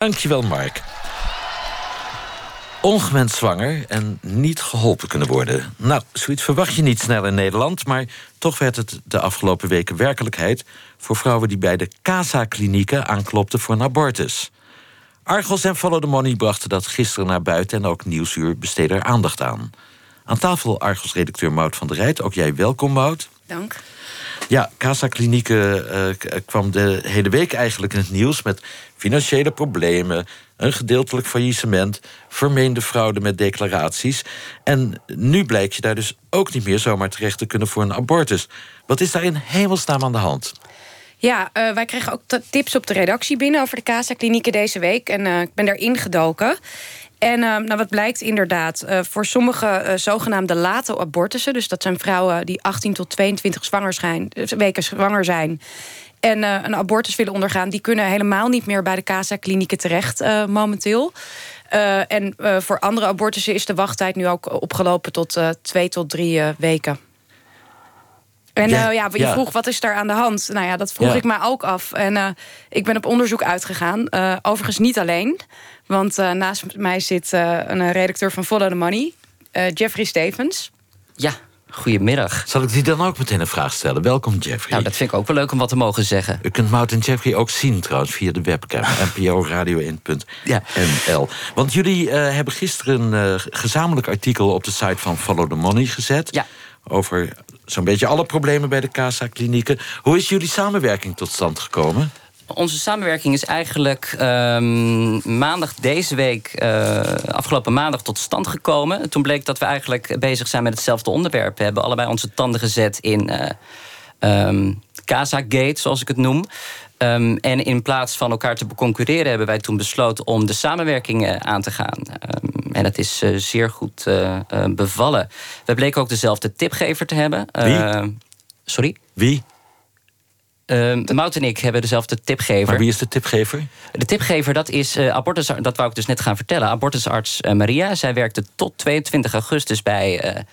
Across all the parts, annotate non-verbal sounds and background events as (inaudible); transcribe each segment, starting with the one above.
Dankjewel, Mark. Ongewenst zwanger en niet geholpen kunnen worden. Nou, zoiets verwacht je niet snel in Nederland... maar toch werd het de afgelopen weken werkelijkheid... voor vrouwen die bij de CASA-klinieken aanklopten voor een abortus. Argos en Follow the Money brachten dat gisteren naar buiten... en ook Nieuwsuur besteedde er aandacht aan. Aan tafel Argos-redacteur Mout van der Rijt. Ook jij welkom, Mout. Dank. Ja, Casa Klinieken uh, kwam de hele week eigenlijk in het nieuws... met financiële problemen, een gedeeltelijk faillissement... vermeende fraude met declaraties. En nu blijkt je daar dus ook niet meer zomaar terecht te kunnen voor een abortus. Wat is daar in hemelsnaam aan de hand? Ja, uh, wij kregen ook tips op de redactie binnen over de Casa-klinieken deze week. En ik ben daarin gedoken. En uh, nou, wat blijkt inderdaad, uh, voor sommige uh, zogenaamde late abortussen... dus dat zijn vrouwen die 18 tot 22 zwanger zijn, weken zwanger zijn... en een abortus willen ondergaan... die kunnen helemaal niet meer bij de CASA-klinieken terecht momenteel. en voor andere abortussen is de wachttijd nu ook opgelopen... tot twee tot drie weken. En ja, ja, je vroeg, wat is daar aan de hand? Nou ja, dat vroeg ja. ik mij ook af. En ik ben op onderzoek uitgegaan. overigens niet alleen... Want uh, naast mij zit uh, een redacteur van Follow the Money, uh, Jeffrey Stevens. Ja, goedemiddag. Zal ik die dan ook meteen een vraag stellen? Welkom, Jeffrey. Nou, dat vind ik ook wel leuk om wat te mogen zeggen. U kunt Mout en Jeffrey ook zien trouwens via de webcam. (laughs) NPO Radio 1.nl. Ja. Want jullie hebben gisteren een gezamenlijk artikel op de site van Follow the Money gezet. Ja. Over zo'n beetje alle problemen bij de CASA-klinieken. Hoe is jullie samenwerking tot stand gekomen? Onze samenwerking is eigenlijk um, maandag deze week, uh, afgelopen maandag, tot stand gekomen. Toen bleek dat we eigenlijk bezig zijn met hetzelfde onderwerp. We hebben allebei onze tanden gezet in uh, um, Casa Gate, zoals ik het noem. Um, en in plaats van elkaar te concurreren, hebben wij toen besloten om de samenwerking aan te gaan. Um, en dat is uh, zeer goed uh, bevallen. We bleken ook dezelfde tipgever te hebben. Wie? sorry? Wie? Uh, Mout en ik hebben dezelfde tipgever. Maar wie is de tipgever? De tipgever, dat is uh, abortus, dat wou ik dus net gaan vertellen. Abortusarts uh, Maria. Zij werkte tot 22 augustus bij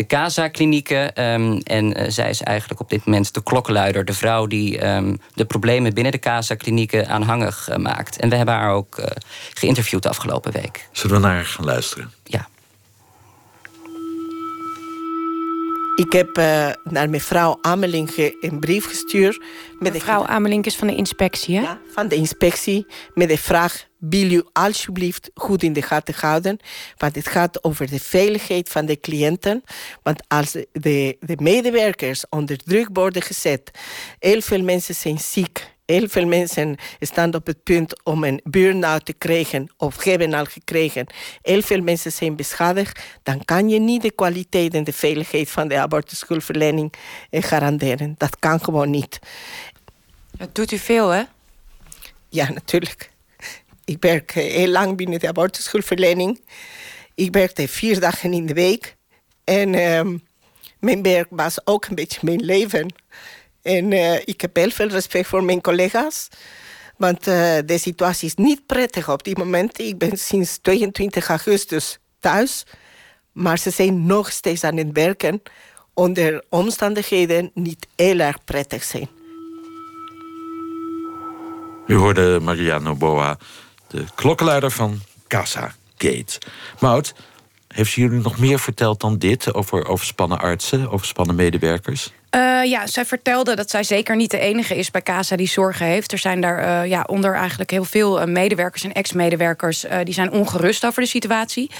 de CASA-klinieken. Um, en zij is eigenlijk op dit moment de klokkenluider. De vrouw die um, de problemen binnen de CASA-klinieken aanhangig maakt. En we hebben haar ook geïnterviewd de afgelopen week. Zullen we naar haar gaan luisteren? Ja. Ik heb uh, naar mevrouw Ameling een brief gestuurd. Met mevrouw de... Ameling is van de inspectie, hè? Ja, van de inspectie. Met de vraag, wil u alsjeblieft goed in de gaten houden? Want het gaat over de veiligheid van de cliënten. Want als de, de medewerkers onder druk worden gezet... heel veel mensen zijn ziek Heel veel mensen staan op het punt om een burn-out te krijgen of hebben al gekregen. Heel veel mensen zijn beschadigd. Dan kan je niet de kwaliteit en de veiligheid van de abortushulpverlening garanderen. Dat kan gewoon niet. Dat doet u veel, hè? Ja, natuurlijk. Ik werk heel lang binnen de abortushulpverlening. Ik werkte vier dagen in de week. En uh, mijn werk was ook een beetje mijn leven. En uh, ik heb heel veel respect voor mijn collega's. Want uh, de situatie is niet prettig op dit moment. Ik ben sinds 22 augustus thuis. Maar ze zijn nog steeds aan het werken onder omstandigheden niet heel erg prettig zijn. U hoorde Maria Noboa, de klokkenluider van Casa Gate. Mout, heeft ze jullie nog meer verteld dan dit over overspannen artsen, overspannen medewerkers? Uh, ja, zij vertelde dat zij zeker niet de enige is bij CASA die zorgen heeft. Er zijn daar uh, ja, onder eigenlijk heel veel uh, medewerkers en ex-medewerkers... die zijn ongerust over de situatie.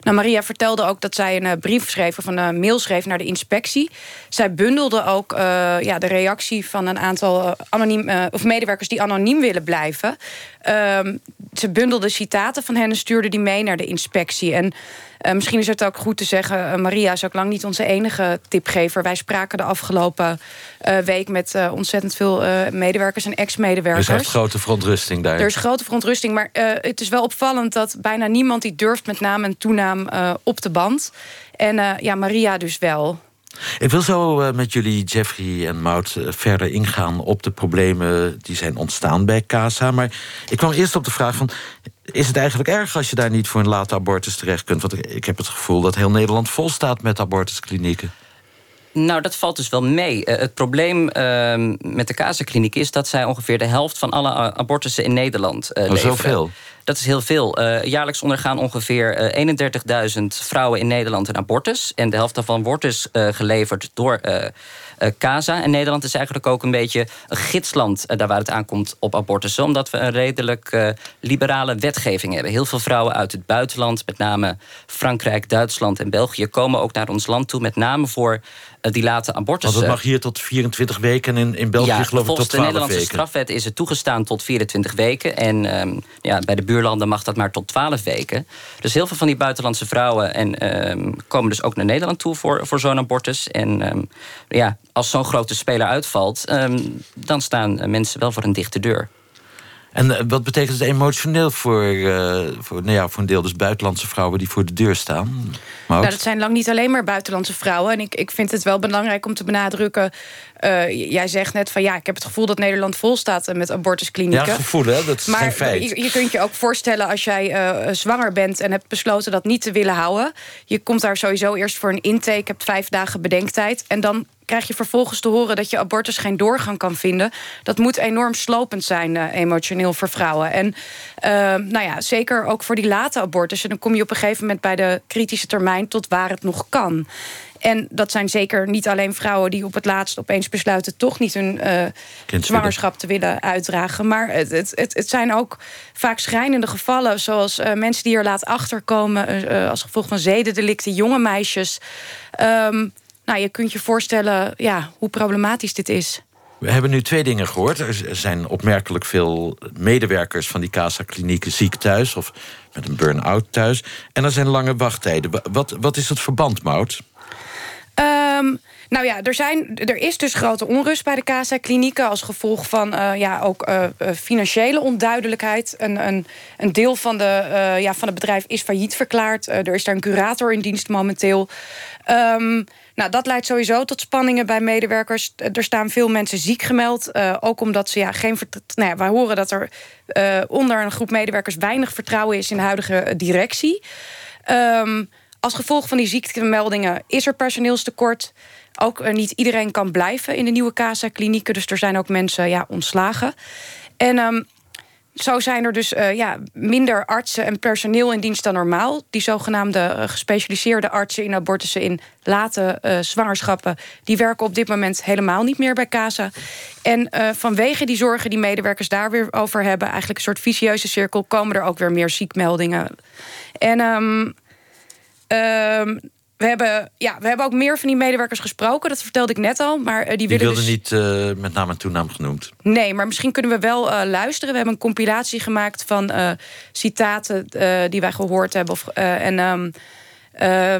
Nou, Maria vertelde ook dat zij een brief schreef... of een mail schreef naar de inspectie. Zij bundelde ook ja, de reactie van een aantal anoniem, of medewerkers... die anoniem willen blijven. Ehm, ze bundelde citaten van hen en stuurde die mee naar de inspectie. En misschien is het ook goed te zeggen... Maria is ook lang niet onze enige tipgever. Wij spraken de afgelopen uh, week met ontzettend veel medewerkers en ex-medewerkers. Er is grote verontrusting daar. Er is grote verontrusting, maar het is wel opvallend... dat bijna niemand die durft met naam en toenaam op de band. En ja, Maria dus wel. Ik wil zo met jullie, Jeffrey en uh, verder ingaan op de problemen die zijn ontstaan bij CASA. Maar ik kwam eerst op de vraag van, is het eigenlijk erg als je daar niet voor een late abortus terecht kunt? Want ik heb het gevoel dat heel Nederland vol staat met abortusklinieken. Nou, dat valt dus wel mee. Uh, het probleem uh, met de Casa-kliniek is dat zij ongeveer de helft van alle abortussen in Nederland uh, oh, Zoveel? Dat is heel veel. Uh, jaarlijks ondergaan ongeveer 31.000 vrouwen in Nederland een abortus. En de helft daarvan wordt dus geleverd door CASA. En Nederland is eigenlijk ook een beetje een gidsland uh, daar waar het aankomt op abortussen. Omdat we een redelijk uh, liberale wetgeving hebben. Heel veel vrouwen uit het buitenland, met name Frankrijk, Duitsland en België, komen ook naar ons land toe. Met name voor die late abortus. Want het mag hier tot 24 weken en in, in België ja, geloof ik tot 12 weken. Volgens de Nederlandse strafwet is het toegestaan tot 24 weken. En um, ja, bij de buurlanden mag dat maar tot 12 weken. Dus heel veel van die buitenlandse vrouwen en, um, komen dus ook naar Nederland toe voor, voor zo'n abortus. En um, ja, als zo'n grote speler uitvalt, dan staan mensen wel voor een dichte deur. En eh, wat betekent het emotioneel voor, uh, voor, nou ja, voor een deel dus buitenlandse vrouwen die voor de deur staan? Nou, dat zijn lang niet alleen maar buitenlandse vrouwen. En ik, ik vind het wel belangrijk om te benadrukken. Uh, jij zegt net van ja, ik heb het gevoel dat Nederland vol staat met abortusklinieken. Ja, gevoel hè, dat is maar geen feit. Je, je kunt je ook voorstellen als jij uh, zwanger bent en hebt besloten dat niet te willen houden. Je komt daar sowieso eerst voor een intake, hebt vijf dagen bedenktijd. En dan krijg je vervolgens te horen dat je abortus geen doorgang kan vinden. Dat moet enorm slopend zijn, uh, emotioneel voor vrouwen. En uh, nou ja, zeker ook voor die late abortussen. Dan kom je op een gegeven moment bij de kritische termijn tot waar het nog kan. En dat zijn zeker niet alleen vrouwen die op het laatst opeens besluiten toch niet hun uh, zwangerschap te willen uitdragen. Maar het, het, het, het, zijn ook vaak schrijnende gevallen, zoals uh, mensen die er laat achterkomen uh, als gevolg van zedendelicten, jonge meisjes. Um, nou, je kunt je voorstellen ja, hoe problematisch dit is. We hebben nu twee dingen gehoord. Er zijn opmerkelijk veel medewerkers van die CASA-klinieken ziek thuis... of met een burn-out thuis. En er zijn lange wachttijden. Wat, wat is het verband, Mout? Um, nou ja, er, zijn, er is dus grote onrust bij de CASA-klinieken... als gevolg van uh, ja, ook uh, financiële onduidelijkheid. Een, een, een deel van, de, uh, ja, van het bedrijf is failliet verklaard. er is daar een curator in dienst momenteel. Um, nou, dat leidt sowieso tot spanningen bij medewerkers. Er staan veel mensen ziek gemeld. Uh, ook omdat ze ja, geen. Nou ja, wij horen dat er uh, onder een groep medewerkers weinig vertrouwen is in de huidige directie. Um, als gevolg van die ziektemeldingen is er personeelstekort. Ook uh, niet iedereen kan blijven in de nieuwe CASA-klinieken. Dus er zijn ook mensen ja, ontslagen. En um, zo zijn er dus uh, ja, minder artsen en personeel in dienst dan normaal. Die zogenaamde uh, gespecialiseerde artsen in abortussen in late uh, zwangerschappen... die werken op dit moment helemaal niet meer bij CASA. En vanwege die zorgen die medewerkers daar weer over hebben... eigenlijk een soort vicieuze cirkel... komen er ook weer meer ziekmeldingen. En... Um, um, we hebben, ja, we hebben ook meer van die medewerkers gesproken. Dat vertelde ik net al. Maar, uh, die, die willen wilden dus... niet uh, met naam en toenaam genoemd. Nee, maar misschien kunnen we wel uh, luisteren. We hebben een compilatie gemaakt van citaten die wij gehoord hebben. Of, en um,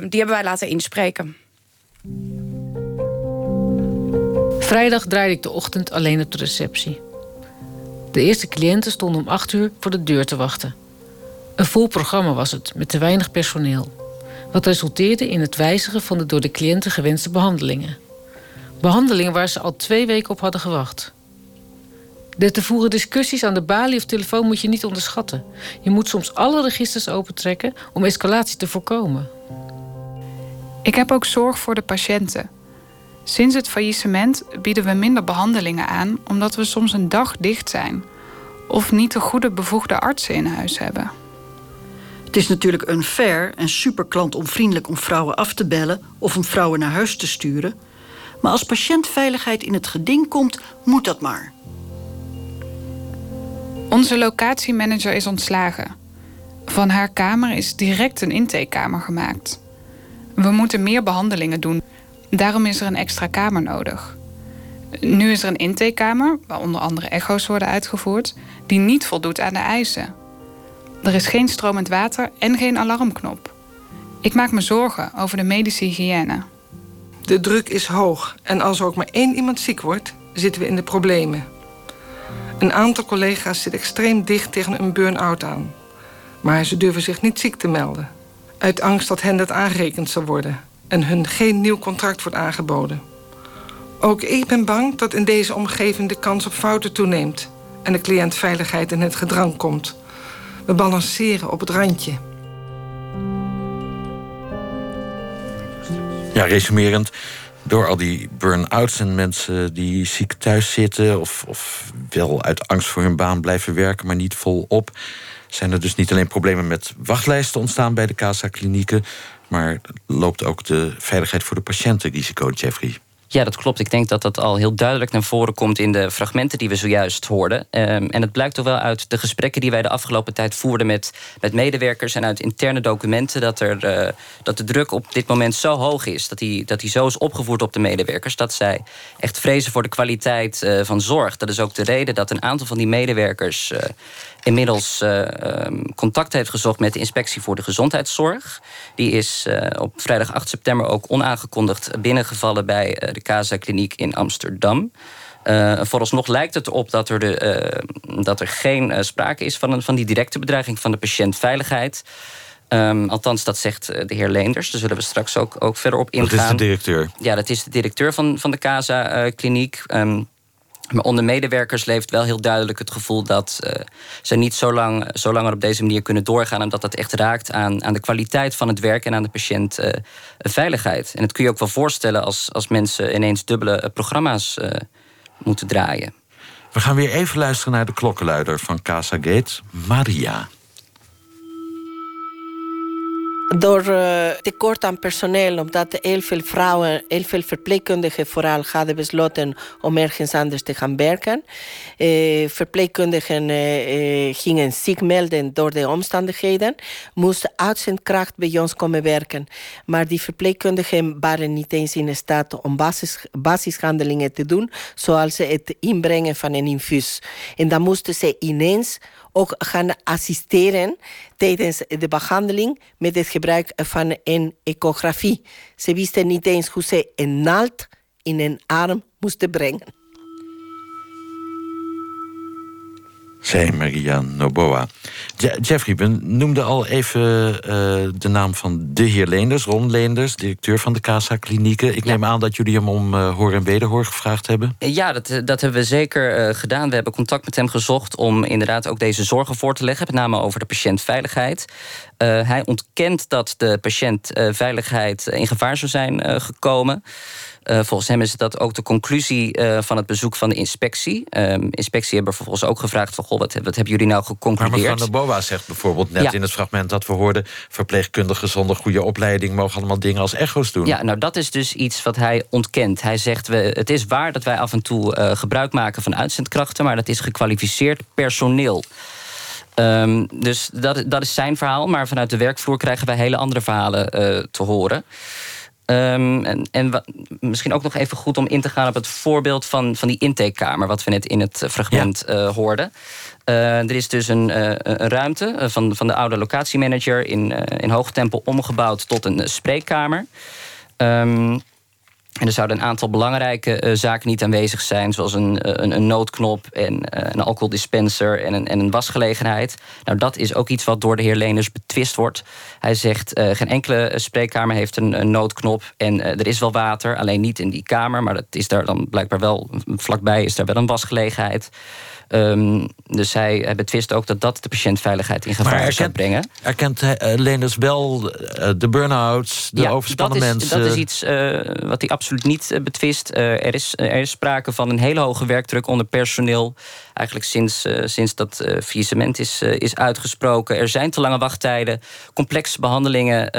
die hebben wij laten inspreken. Vrijdag draaide ik de ochtend alleen op de receptie. De eerste cliënten stonden om acht uur voor de deur te wachten. Een vol programma was het, met te weinig personeel wat resulteerde in het wijzigen van de door de cliënten gewenste behandelingen. Behandelingen waar ze al twee weken op hadden gewacht. De te voeren discussies aan de balie of telefoon moet je niet onderschatten. Je moet soms alle registers opentrekken om escalatie te voorkomen. Ik heb ook zorg voor de patiënten. Sinds het faillissement bieden we minder behandelingen aan omdat we soms een dag dicht zijn of niet de goede bevoegde artsen in huis hebben. Het is natuurlijk unfair en super klantonvriendelijk om vrouwen af te bellen of om vrouwen naar huis te sturen. Maar als patiëntveiligheid in het geding komt, moet dat maar. Onze locatiemanager is ontslagen. Van haar kamer is direct een intakekamer gemaakt. We moeten meer behandelingen doen. Daarom is er een extra kamer nodig. Nu is er een intakekamer, waar onder andere echo's worden uitgevoerd, die niet voldoet aan de eisen. Er is geen stromend water en geen alarmknop. Ik maak me zorgen over de medische hygiëne. De druk is hoog en als er ook maar één iemand ziek wordt, zitten we in de problemen. Een aantal collega's zit extreem dicht tegen een burn-out aan. Maar ze durven zich niet ziek te melden. Uit angst dat hen dat aangerekend zal worden en hun geen nieuw contract wordt aangeboden. Ook ik ben bang dat in deze omgeving de kans op fouten toeneemt en de cliëntveiligheid in het gedrang komt. We balanceren op het randje. Ja, resumerend. door al die burn-outs en mensen die ziek thuis zitten... Of, of wel uit angst voor hun baan blijven werken, maar niet volop... zijn er dus niet alleen problemen met wachtlijsten ontstaan bij de CASA-klinieken... maar loopt ook de veiligheid voor de patiënten risico, Jeffrey. Ja, dat klopt. Ik denk dat dat al heel duidelijk naar voren komt in de fragmenten die we zojuist hoorden. Ehm, en het blijkt toch wel uit de gesprekken die wij de afgelopen tijd voerden met, met medewerkers en uit interne documenten dat, er, uh, dat de druk op dit moment zo hoog is. Dat die, dat die zo is opgevoerd op de medewerkers. Dat zij echt vrezen voor de kwaliteit uh, van zorg. Dat is ook de reden dat een aantal van die medewerkers uh, inmiddels uh, contact heeft gezocht met de Inspectie voor de Gezondheidszorg. Die is uh, op vrijdag 8 september ook onaangekondigd binnengevallen bij uh, de Casa Kliniek in Amsterdam. vooralsnog lijkt het erop dat er, de, dat er geen sprake is van, een, van die directe bedreiging van de patiëntveiligheid. Um, althans, dat zegt de heer Leenders. Daar zullen we straks ook, ook verder op ingaan. Dat is de directeur? Ja, dat is de directeur van, van de Casa-kliniek. Um, maar onder medewerkers leeft wel heel duidelijk het gevoel dat uh, ze niet zo, lang, zo langer op deze manier kunnen doorgaan. En dat echt raakt aan, aan de kwaliteit van het werk en aan de patiëntveiligheid. Uh, en dat kun je ook wel voorstellen als, als mensen ineens dubbele uh, programma's moeten draaien. We gaan weer even luisteren naar de klokkenluider van Casa Gate, Maria. Door uh, tekort aan personeel, omdat heel veel vrouwen, heel veel verpleegkundigen vooral hadden besloten om ergens anders te gaan werken. Uh, verpleegkundigen uh, gingen ziek melden door de omstandigheden, moesten uitzendkracht bij ons komen werken. Maar die verpleegkundigen waren niet eens in staat om basis, basishandelingen te doen, zoals het inbrengen van een infuus. En dan moesten ze ineens ook gaan assisteren tijdens de behandeling met het gebruik van een ecografie. Ze wisten niet eens hoe ze een naald in een arm moesten brengen. Zei Maria Noboa. Je Jeffrey, we noemden al even uh, de naam van de heer Leenders, Ron Leenders, directeur van de Casa Klinieken. Ik neem aan dat jullie hem om uh, hoor en wederhoor gevraagd hebben. Ja, dat, dat hebben we zeker uh, gedaan. We hebben contact met hem gezocht om inderdaad ook deze zorgen voor te leggen, met name over de patiëntveiligheid. hij ontkent dat de patiëntveiligheid in gevaar zou zijn gekomen. Uh, volgens hem is dat ook de conclusie uh, van het bezoek van de inspectie. Uh, inspectie hebben vervolgens ook gevraagd van... Goh, wat, wat hebben jullie nou geconcludeerd? Maar mevrouw de Boa zegt bijvoorbeeld net ja. in het fragment dat we hoorden... verpleegkundigen zonder goede opleiding... mogen allemaal dingen als echo's doen. Ja, nou dat is dus iets wat hij ontkent. Hij zegt, we, het is waar dat wij af en toe gebruik maken van uitzendkrachten... maar dat is gekwalificeerd personeel. Um, dus dat, dat is zijn verhaal. Maar vanuit de werkvloer krijgen wij hele andere verhalen te horen. Um, en, en misschien ook nog even goed om in te gaan op het voorbeeld van, van die intakekamer, wat we net in het fragment ja. uh, hoorden. Uh, er is dus een, uh, een ruimte van, van de oude locatiemanager in, in hoogtempel omgebouwd tot een spreekkamer. Um, en er zouden een aantal belangrijke uh, zaken niet aanwezig zijn, zoals een, een, een noodknop en uh, een alcoholdispenser en een, en een wasgelegenheid. Nou, dat is ook iets wat door de heer Leners betwist wordt. Hij zegt: geen enkele spreekkamer heeft een, een noodknop en er is wel water, alleen niet in die kamer, maar dat is daar dan blijkbaar wel vlakbij is daar wel een wasgelegenheid. Um, dus hij, hij betwist ook dat dat de patiëntveiligheid in gevaar erkent, zou brengen. Erkent uh, Leners wel uh, de burn-outs, de ja, overspannen dat is, mensen? Dat is iets uh, wat hij absoluut niet betwist. er, is, er is sprake van een hele hoge werkdruk onder personeel. Eigenlijk sinds, sinds dat uh, faillissement is, is uitgesproken. Er zijn te lange wachttijden. Complexe behandelingen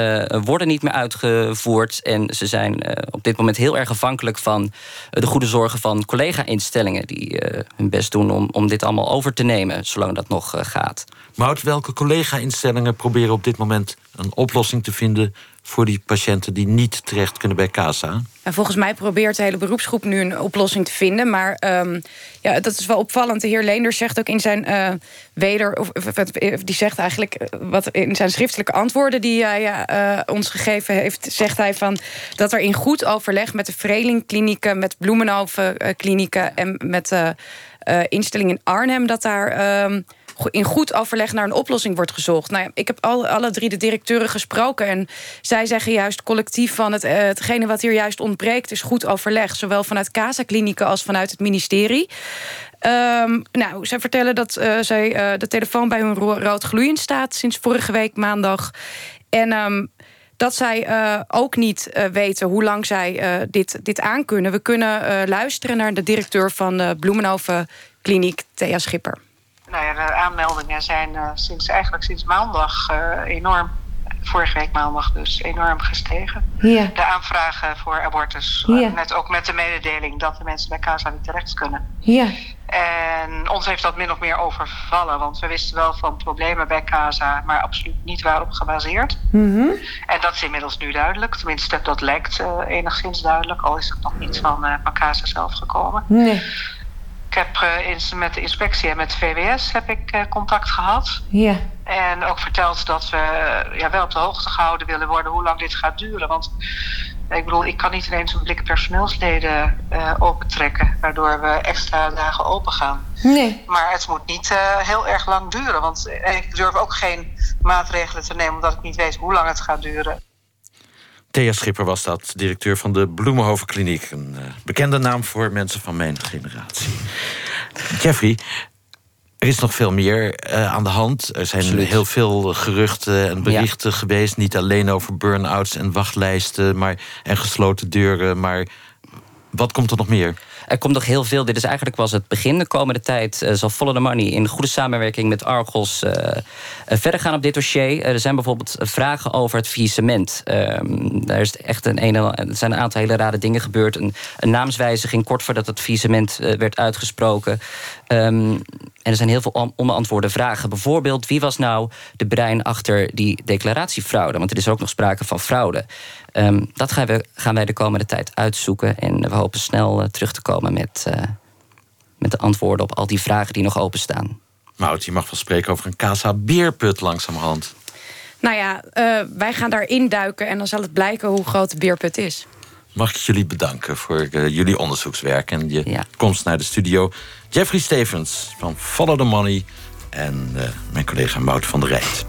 worden niet meer uitgevoerd. En ze zijn op dit moment heel erg afhankelijk van de goede zorgen van collega-instellingen die hun best doen om om dit allemaal over te nemen, zolang dat nog gaat. Maar welke collega-instellingen proberen op dit moment een oplossing te vinden voor die patiënten die niet terecht kunnen bij CASA? En volgens mij probeert de hele beroepsgroep nu een oplossing te vinden. Maar um, ja, dat is wel opvallend. De heer Leenders zegt ook in zijn uh, weder... Of, of, die zegt eigenlijk wat in zijn schriftelijke antwoorden... die hij ons gegeven heeft, zegt hij van... dat er in goed overleg met de Vreling-klinieken... met Bloemenhoven-klinieken en met... Uh, instelling in Arnhem... dat daar um, in goed overleg naar een oplossing wordt gezocht. Nou ik heb al, alle drie de directeuren gesproken... en zij zeggen juist collectief van het, uh, hetgene wat hier juist ontbreekt... is goed overleg, zowel vanuit Casa-klinieken als vanuit het ministerie. Um, nou, zij vertellen dat uh, zij, uh, de telefoon bij hun rood gloeiend staat... sinds vorige week maandag. En um, dat zij ook niet weten hoe lang zij dit, dit aankunnen. We kunnen luisteren naar de directeur van de Bloemenhoven Kliniek, Thea Schipper. Nou ja, de aanmeldingen zijn sinds, eigenlijk sinds maandag enorm vorige week maandag dus enorm gestegen. Ja. De aanvragen voor abortus. Ja. Met, ook met de mededeling dat de mensen bij CASA niet terecht kunnen. Ja. En ons heeft dat min of meer overvallen. Want we wisten wel van problemen bij CASA, maar absoluut niet waarop gebaseerd. Mm -hmm. En dat is inmiddels nu duidelijk. Tenminste, dat lijkt uh, enigszins duidelijk. Al is het nog niet van, van CASA zelf gekomen. Nee. Ik heb uh, met de inspectie en met VWS heb ik contact gehad. Ja. En ook verteld dat we ja, wel op de hoogte gehouden willen worden hoe lang dit gaat duren. Want ik bedoel, ik kan niet ineens een blik personeelsleden uh, opentrekken, waardoor we extra dagen open gaan. Nee. Maar het moet niet heel erg lang duren. Want ik durf ook geen maatregelen te nemen, omdat ik niet weet hoe lang het gaat duren. Thea Schipper was dat, directeur van de Bloemenhoven Kliniek. Een uh, bekende naam voor mensen van mijn generatie. Jeffrey, er is nog veel meer uh, aan de hand. Er zijn Absoluut. heel veel geruchten en berichten Ja. geweest. Niet alleen over burn-outs en wachtlijsten maar, en gesloten deuren. Maar wat komt er nog meer? Er komt nog heel veel. Dit is eigenlijk was het begin. De komende tijd uh, zal Follow the Money in goede samenwerking met Argos uh, uh, verder gaan op dit dossier. er zijn bijvoorbeeld vragen over het faillissement. Um, daar is echt een, een, er zijn een aantal hele rare dingen gebeurd. Een, een naamswijziging kort voordat het faillissement werd uitgesproken. En er zijn heel veel onbeantwoorde vragen. Bijvoorbeeld, wie was nou de brein achter die declaratiefraude? Want er is ook nog sprake van fraude. Um, dat gaan, we, gaan wij de komende tijd uitzoeken. En we hopen snel uh, terug te komen met, uh, met de antwoorden op al die vragen die nog openstaan. Mout, je mag wel spreken over een Casa Beerput langzamerhand. Nou ja, uh, wij gaan daarin duiken en dan zal het blijken hoe groot de beerput is. Mag ik jullie bedanken voor uh, jullie onderzoekswerk en je ja. komst naar de studio. Jeffrey Stevens van Follow the Money en uh, mijn collega Mout van der Rijt.